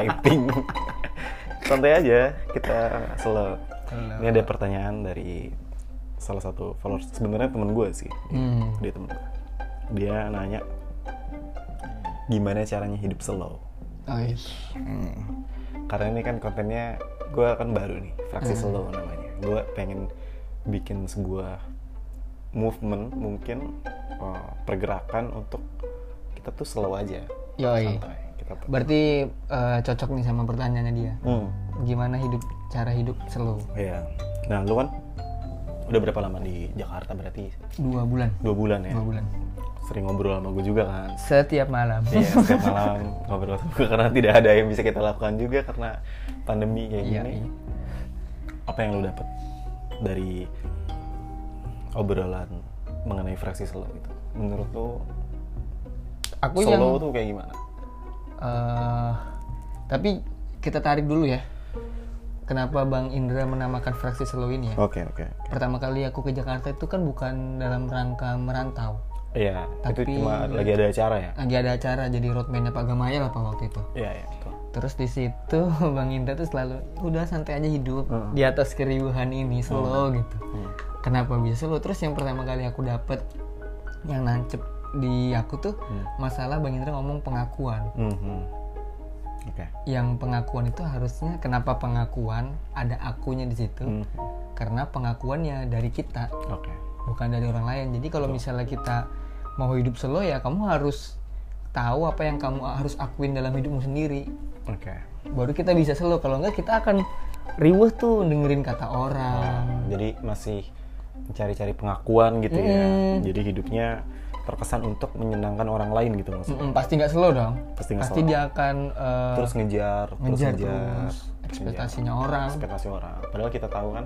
typing. Santai aja, kita slow. Ini ada pertanyaan dari salah satu followers. Sebenarnya temen gue sih. Hmm. Dia temen gue. Dia nanya gimana caranya hidup slow. Hmm. Karena ini kan kontennya gue kan baru nih, fraksi slow namanya. Gue pengen bikin sebuah movement mungkin uh, pergerakan untuk kita tuh slow aja, Yoi. santai. Kita tuh. Berarti eh, cocok nih sama pertanyaannya dia. Hmm, Gimana hidup cara hidup slow? iya. Nah lu kan udah berapa lama di Jakarta berarti? Dua bulan. Dua bulan ya. Dua bulan. Sering ngobrol sama gue juga kan. Setiap malam. Iya, setiap malam ngobrol sama gue karena tidak ada yang bisa kita lakukan juga karena pandemi kayak Iya, gini. iya. Apa yang lu dapat dari obrolan mengenai fraksi slow itu? Menurut lu Aku slow yang tuh kayak gimana? Eh, tapi kita tarik dulu ya. Kenapa Bang Indra menamakan fraksi slow ini ya? Oke, oke. Pertama kali aku ke Jakarta itu kan bukan dalam rangka merantau. Iya, itu Tapi- cuma lagi ada acara ya? Lagi ada acara jadi roadman-nya Pak Gamaya lah Pak waktu itu. Iya, iya, betul. Terus di situ Bang Indra tuh selalu udah santai aja hidup Hmm. di atas keriuhan ini slow gitu. Hmm. Kenapa bisa slow? Terus yang pertama kali aku dapet yang nancep di aku tuh Hmm. masalah Bang Indra ngomong pengakuan. Mhm. Oke. Yang pengakuan itu harusnya kenapa pengakuan ada akunya di situ? Hmm. Karena pengakuannya dari kita Oke. bukan dari orang lain. Jadi kalau misalnya kita mau hidup slow ya kamu harus tahu apa yang kamu harus akuin dalam hidupmu sendiri. Oke. Baru kita bisa slow. Kalau enggak kita akan riweh tuh dengerin kata orang. Jadi masih mencari-cari pengakuan gitu ya. Mm. Jadi hidupnya terkesan untuk menyenangkan orang lain gitu maksudnya. Mm-mm, pasti nggak slow dong. Pasti nggak Pasti slow. dia akan eh, Terus ngejar, terus ngejar ngejar, terus ekspektasinya orang. ekspektasi orang. Padahal kita tahu kan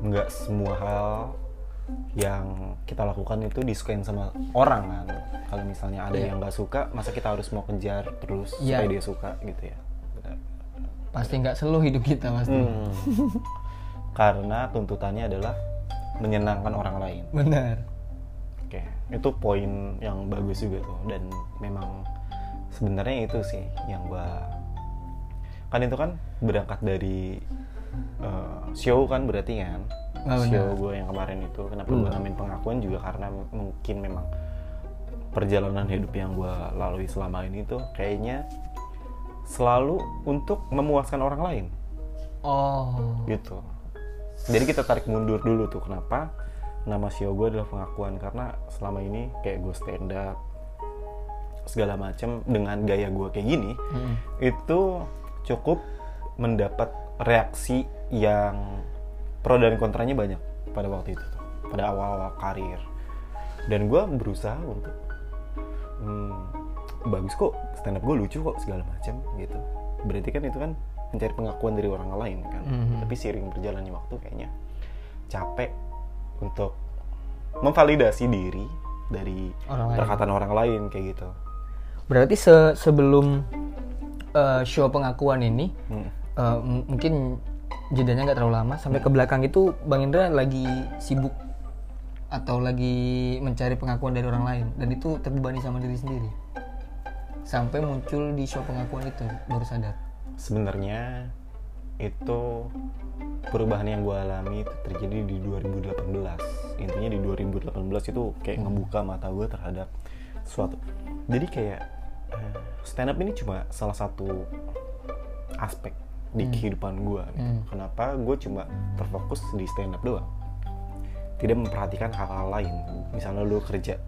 nggak semua hal yang kita lakukan itu disukain sama orang kan. Kalau misalnya ada yang nggak suka, masa kita harus mau kejar terus Iya. supaya dia suka gitu ya. Benar. Pasti nggak slow hidup kita pasti. Hmm. Karena tuntutannya adalah menyenangkan orang lain. Benar. Itu poin yang bagus juga tuh. Dan memang sebenarnya itu sih yang gua kan itu kan berangkat dari eh, show kan berarti kan benar. show gue yang kemarin itu. Kenapa gue namain pengakuan juga karena mungkin memang perjalanan hidup yang gua lalui selama ini tuh kayaknya selalu untuk memuaskan orang lain. Oh. gitu. Jadi kita tarik mundur dulu tuh kenapa nama show gue adalah pengakuan karena selama ini kayak gue stand up segala macam dengan gaya gue kayak gini Mm. itu cukup mendapat reaksi yang pro dan kontranya banyak pada waktu itu tuh pada awal-awal karir dan gue berusaha untuk hmm, bagus kok stand up gue lucu kok segala macam gitu berarti kan itu kan mencari pengakuan dari orang lain kan Mhm. tapi seiring berjalannya waktu kayaknya capek untuk memvalidasi diri dari Orang lain. perkataan orang lain kayak gitu. Berarti se- sebelum eh, show pengakuan ini Hmm. m- mungkin jedanya nggak terlalu lama sampai ke belakang itu Bang Indra lagi sibuk atau lagi mencari pengakuan dari orang lain dan itu terbebani sama diri sendiri? Sampai muncul di show pengakuan itu baru sadar? Sebenarnya itu perubahan yang gue alami itu terjadi di 2018 intinya di 2018 itu kayak ngebuka mata gue terhadap sesuatu jadi kayak eh, stand up ini cuma salah satu aspek di kehidupan gue gitu. Hmm. kenapa gue cuma terfokus di stand up doang tidak memperhatikan hal-hal lain misalnya lu kerja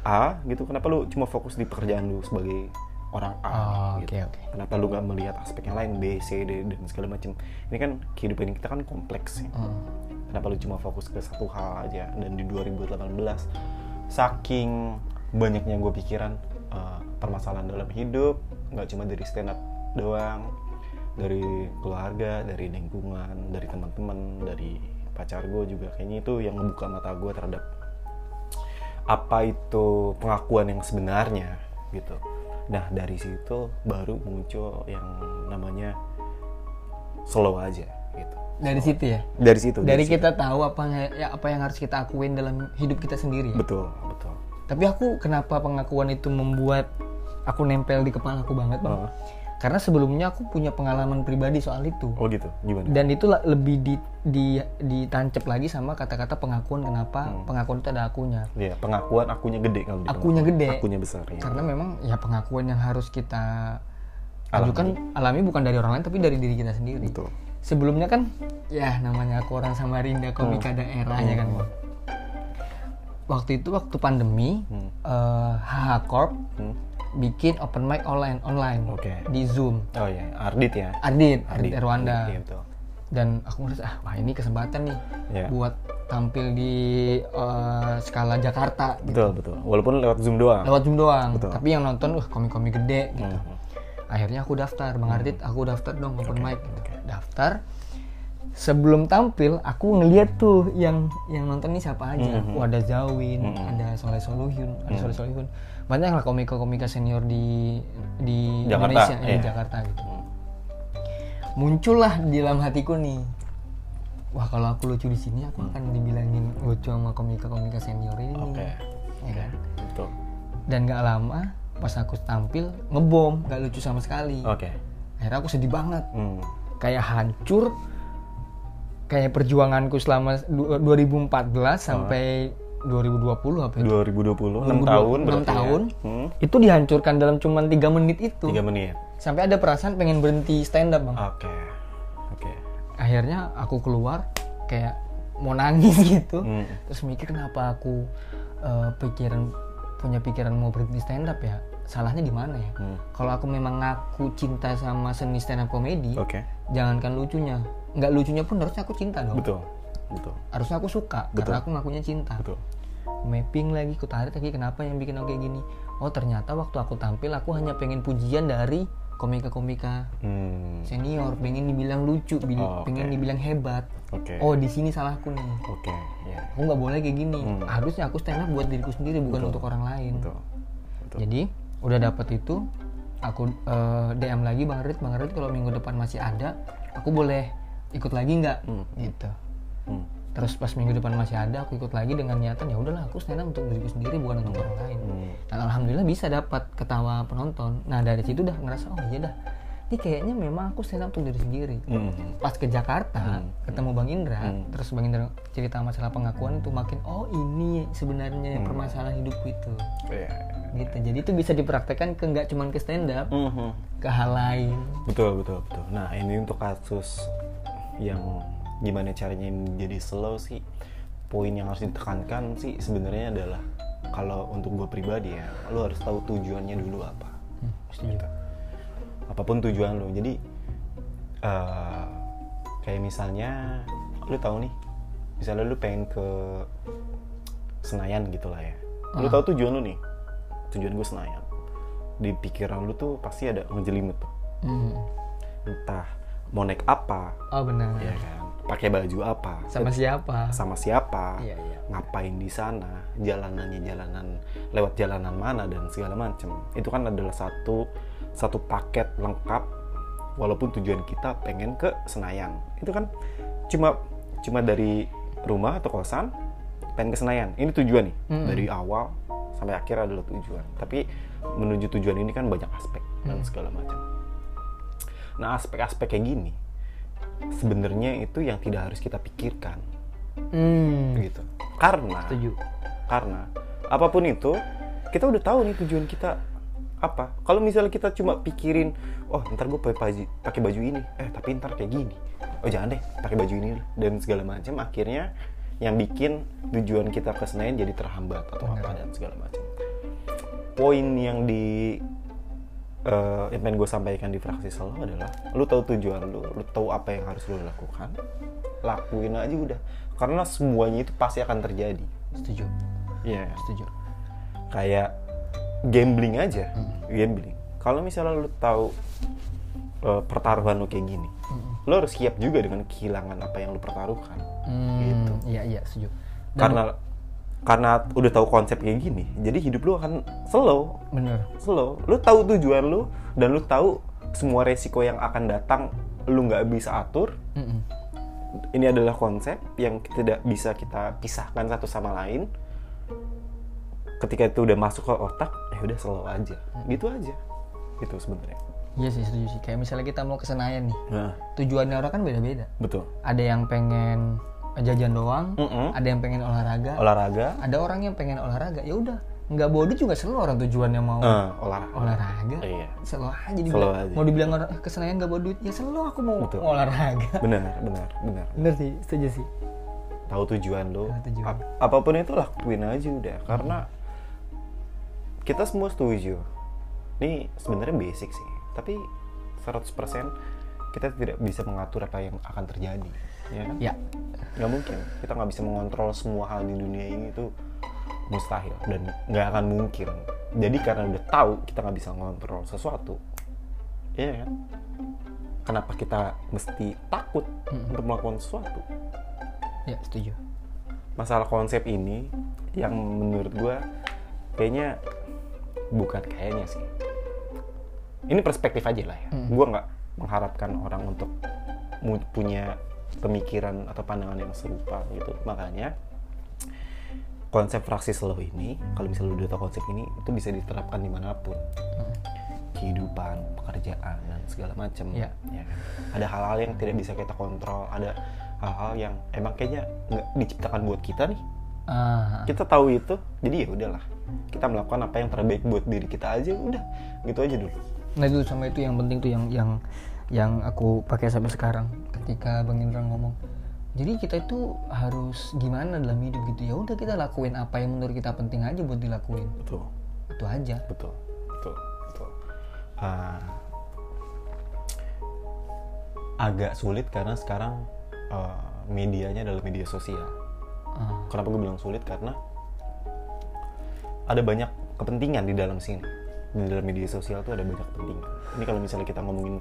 A gitu kenapa lu cuma fokus di pekerjaan lu sebagai orang A Oh, gitu oke, oke. kenapa lu nggak melihat aspek yang lain B C D dan segala macam ini kan kehidupan kita kan kompleks ya Hmm. Kenapa lu cuma fokus ke satu hal aja? Dan di 2018 saking banyaknya gue pikiran eh, permasalahan dalam hidup nggak cuma dari stand up doang dari keluarga dari lingkungan dari teman-teman dari pacar gue juga kayaknya itu yang membuka mata gue terhadap apa itu pengakuan yang sebenarnya gitu. Nah dari situ baru muncul yang namanya slow aja gitu dari situ ya dari situ dari situ. kita tahu apa ya, apa yang harus kita akuin dalam hidup kita sendiri ya? betul betul Tapi aku kenapa pengakuan itu membuat aku nempel di kepala aku banget bang? Oh. karena sebelumnya aku punya pengalaman pribadi soal itu Oh gitu, gimana? dan itu lebih di, di ditancap lagi sama kata-kata pengakuan kenapa pengakuan itu ada akunya Iya, pengakuan akunya gede kalau akunya gede Akunya besar ya. karena memang ya pengakuan yang harus kita ajukan alami bukan dari orang lain tapi dari diri kita sendiri Betul. Sebelumnya kan ya namanya aku orang Samarinda komika daerah ya kan Bang. waktu itu waktu pandemi Hmm. HH Corp Hmm. bikin open mic online online Oke. di Zoom Oh iya, Ardit ya. Adit Adit Erwanda Iya betul. dan aku ngerasa ah wah ini kesempatan nih Iya. buat tampil di eh, skala Jakarta gitu. Betul betul. Walaupun lewat Zoom doang. lewat Zoom doang Betul. tapi yang nonton uh komik-komik gede gitu Hmm. Akhirnya aku daftar. Bang Ardit aku daftar dong open mic. gitu. daftar. Sebelum tampil aku ngeliat tuh yang yang nonton ini siapa aja. Mhm. oh, ada Zawin ada Soleh Soluhyun ada Mhm. Soleh Soluhyun banyak lah komika-komika senior di di Jakarta, Indonesia ya, di iya. Jakarta gitu. Muncullah di dalam hatiku nih. Wah kalau aku lucu di sini aku akan dibilangin lucu sama komika-komika senior ini. Oke. ya kan? Betul. dan gak lama pas aku tampil ngebom gak lucu sama sekali Oke. akhirnya aku sedih banget Hmm. kayak hancur kayak perjuanganku selama du- 2014 sampai 2020 apa itu 2020, 6 tahun 6 berarti ya. tahun Hmm. itu dihancurkan dalam cuman tiga menit itu 3 menit. sampai ada perasaan pengen berhenti stand up bang Oke. Oke. akhirnya aku keluar kayak mau nangis gitu Hmm. terus mikir kenapa aku eh, pikiran punya pikiran mau berhenti stand up ya salahnya di mana ya Hmm. kalau aku memang ngaku cinta sama seni stand up komedi Oke. jangankan lucunya nggak lucunya pun harusnya aku cinta dong Betul. Betul. harusnya aku suka Betul. karena aku ngakunya cinta Betul. mapping lagi ku tarik lagi kenapa yang bikin aku kayak gini oh ternyata waktu aku tampil aku hanya pengen pujian dari komika-komika Hmm. senior pengen dibilang lucu Oh, pengen dibilang hebat Oke. oh di sini salahku nih Oke. Ya. aku nggak boleh kayak gini Hmm. harusnya aku stand up buat diriku sendiri bukan untuk orang lain Betul. Betul. jadi udah dapet itu aku eh, DM lagi bang Rit bang Rit kalau minggu depan masih ada aku boleh ikut lagi nggak Hmm. gitu Hmm. Terus pas minggu depan masih ada aku ikut lagi dengan niatan ya udahlah aku stand up untuk diriku sendiri bukan untuk orang lain Hmm. dan alhamdulillah bisa dapat ketawa penonton nah dari situ udah ngerasa oh iya dah ini kayaknya memang aku stand up untuk diri sendiri Hmm. pas ke Jakarta ketemu Bang Indra Hmm. terus Bang Indra cerita masalah pengakuan itu makin oh ini sebenarnya permasalahan hidupku itu Iya. gitu jadi itu bisa dipraktekkan ke nggak cuman ke stand up ke hal lain Betul, betul, betul. Nah, ini untuk kasus yang gimana caranya ini jadi slow sih. Poin yang harus ditekankan sih sebenarnya adalah kalau untuk gue pribadi ya, lo harus tahu tujuannya dulu apa. Hmm, setuju Gitu. Apa pun tujuan lo. Jadi eh, kayak misalnya lo tahu nih, misalnya lo pengen ke Senayan gitu lah ya. Lo Ah. tahu tujuan lo nih. Tujuan gue Senayan. Di pikiran lo tuh pasti ada ngejelimut tuh Hmm. entah mau naik apa oh benar ya kan pakai baju apa? Sama siapa? Sama siapa? Iya, iya. ngapain di sana? Jalanannya jalanan lewat jalanan mana dan segala macam itu kan adalah satu satu paket lengkap walaupun tujuan kita pengen ke Senayan. Itu kan cuma cuma dari rumah atau kosan pengen ke Senayan. Ini tujuan nih Mm-mm. dari awal sampai akhir adalah tujuan. Tapi menuju tujuan ini kan banyak aspek dan segala macam nah aspek-aspek kayak gini sebenarnya itu yang tidak harus kita pikirkan. Hmm. gitu. Karena setuju. karena apa pun itu kita udah tahu nih tujuan kita apa. Kalau misalnya kita cuma pikirin oh ntar gue pakai baju ini. Eh tapi ntar kayak gini. Oh jangan deh pakai baju ini dan segala macam akhirnya yang bikin tujuan kita ke Senayan jadi terhambat atau apa dan segala macam. Poin yang di eh, yang pengen gue sampaikan di fraksi selalu adalah lu tahu tujuan lu lu tahu apa yang harus lu lakukan lakuin aja udah karena semuanya itu pasti akan terjadi setuju Iya. setuju Kayak gambling aja, gambling. Kalau misalnya lu tahu eh, pertaruhan lu kayak gini, lu harus siap juga dengan kehilangan apa yang lu pertaruhkan. hmm. Gitu. iya iya setuju Dan- Karena karena udah tahu konsep kayak gini, jadi hidup lu akan slow, bener slow. Lu tahu tujuan lu dan lu tahu semua resiko yang akan datang lu nggak bisa atur. Mm-mm. Ini adalah konsep yang tidak bisa kita pisahkan satu sama lain. Ketika itu udah masuk ke otak, ya udah slow aja. Gitu aja. Itu sebenarnya. Iya sih setuju sih. Kayak misalnya kita mau ke Senayan nih, nah tujuannya orang kan beda-beda. betul Ada yang pengen jajan doang, Mm-mm. ada yang pengen olahraga, olahraga ada orang yang pengen olahraga. Ya udah, nggak duit juga selalu orang tujuannya mau eh, olahraga olahraga. iya Selalu aja dibilang. Selalu aja. Mau dibilang orang ke Senayan nggak bawa duit, ya selalu aku mau Betul. olahraga. benar benar benar Bener sih, setuju sih. tahu tujuan lo Tahu tujuan. ap- apa pun itu lakuin aja udah karena kita semua setuju ini sebenarnya basic sih tapi 100% kita tidak bisa mengatur apa yang akan terjadi ya kan? Ya, nggak mungkin. Kita nggak bisa mengontrol semua hal di dunia ini itu mustahil dan nggak akan mungkin. Jadi karena udah tahu kita nggak bisa mengontrol sesuatu ya kan? Kenapa kita mesti takut untuk melakukan sesuatu? Ya setuju. masalah konsep ini yang menurut gua kayaknya bukan kayaknya sih. Ini perspektif aja lah ya. Gua nggak mengharapkan orang untuk punya pemikiran atau pandangan yang serupa gitu. Makanya konsep fraksi slow ini kalau misalnya lu udah tahu konsep ini itu bisa diterapkan di mana pun. Kehidupan pekerjaan dan segala macam Iya. ya kan? ada hal-hal yang tidak bisa kita kontrol ada hal-hal yang emang kayaknya nggak diciptakan buat kita nih. Ah, kita tahu itu jadi ya udahlah. Kita melakukan apa yang terbaik buat diri kita aja udah. Gitu aja dulu. Nah itu sama itu yang penting tuh yang yang yang aku pakai sampai sekarang ketika Bang Indra ngomong. Jadi kita itu harus gimana dalam hidup gitu? Ya udah kita lakuin apa yang menurut kita penting aja buat dilakuin. Betul. Itu aja. betul. Betul. Betul. Ah, agak sulit karena sekarang eh, medianya adalah media sosial. Ah, kenapa gue bilang sulit? Karena ada banyak kepentingan di dalam sini. Di dalam media sosial tuh ada banyak kepentingan. Ini kalau misalnya kita ngomongin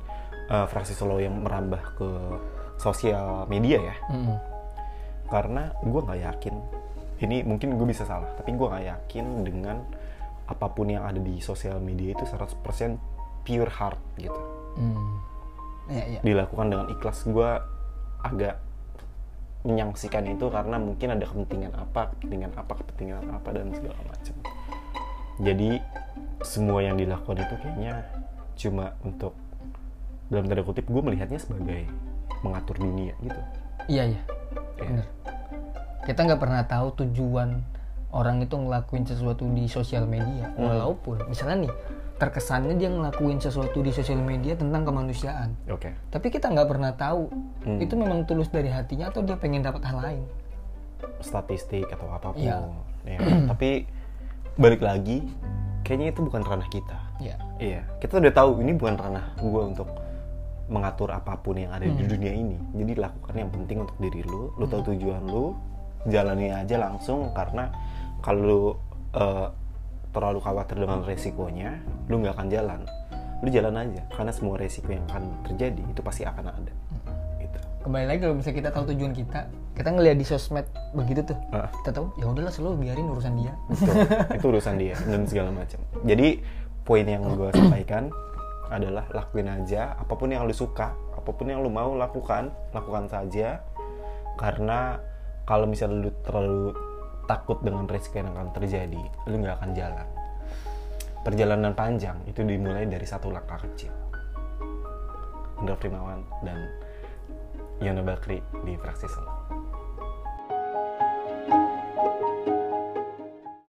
eh, fraksi solo yang merambah ke sosial media ya mm-mm. karena gue nggak yakin ini mungkin gue bisa salah tapi gue nggak yakin dengan apa pun yang ada di sosial media itu 100% pure heart gitu Hmm. Ya ya. dilakukan dengan ikhlas gue agak menyaksikan itu karena mungkin ada kepentingan apa kepentingan apa kepentingan apa dan segala macam jadi semua yang dilakukan itu kayaknya cuma untuk dalam tanda kutip gue melihatnya sebagai mengatur dunia gitu Iya iya. Ya. Bener. Kita nggak pernah tahu tujuan orang itu ngelakuin sesuatu di sosial media, Hmm. walaupun misalnya nih terkesannya dia ngelakuin sesuatu di sosial media tentang kemanusiaan. oke Tapi kita nggak pernah tahu Hmm. itu memang tulus dari hatinya atau dia pengen dapat hal lain. statistik atau apa pun Iya. ya kan? tapi balik lagi kayaknya itu bukan ranah kita Ya. iya kita udah tahu ini bukan ranah gue untuk mengatur apa pun yang ada di dunia ini. Jadi lakukan yang penting untuk diri lu lu tahu tujuan lu jalani aja langsung karena kalau lu eh, terlalu khawatir dengan resikonya lu nggak akan jalan. Lu jalan aja karena semua resiko yang akan terjadi itu pasti akan ada. Gitu. Kembali lagi kalau misalnya kita tahu tujuan kita, kita ngeliat di sosmed begitu tuh, Ah. kita tahu ya udahlah selalu biarin urusan dia. Betul. itu urusan dia dan segala macam. Jadi poin yang gue sampaikan adalah lakuin aja apa pun yang lu suka apa pun yang lu mau lakukan lakukan saja. Karena kalau misalnya lu terlalu takut dengan risiko yang akan terjadi lu nggak akan jalan. Perjalanan panjang itu dimulai dari satu langkah kecil. Indra Primawan dan Yona Bakri di Fraksi Solo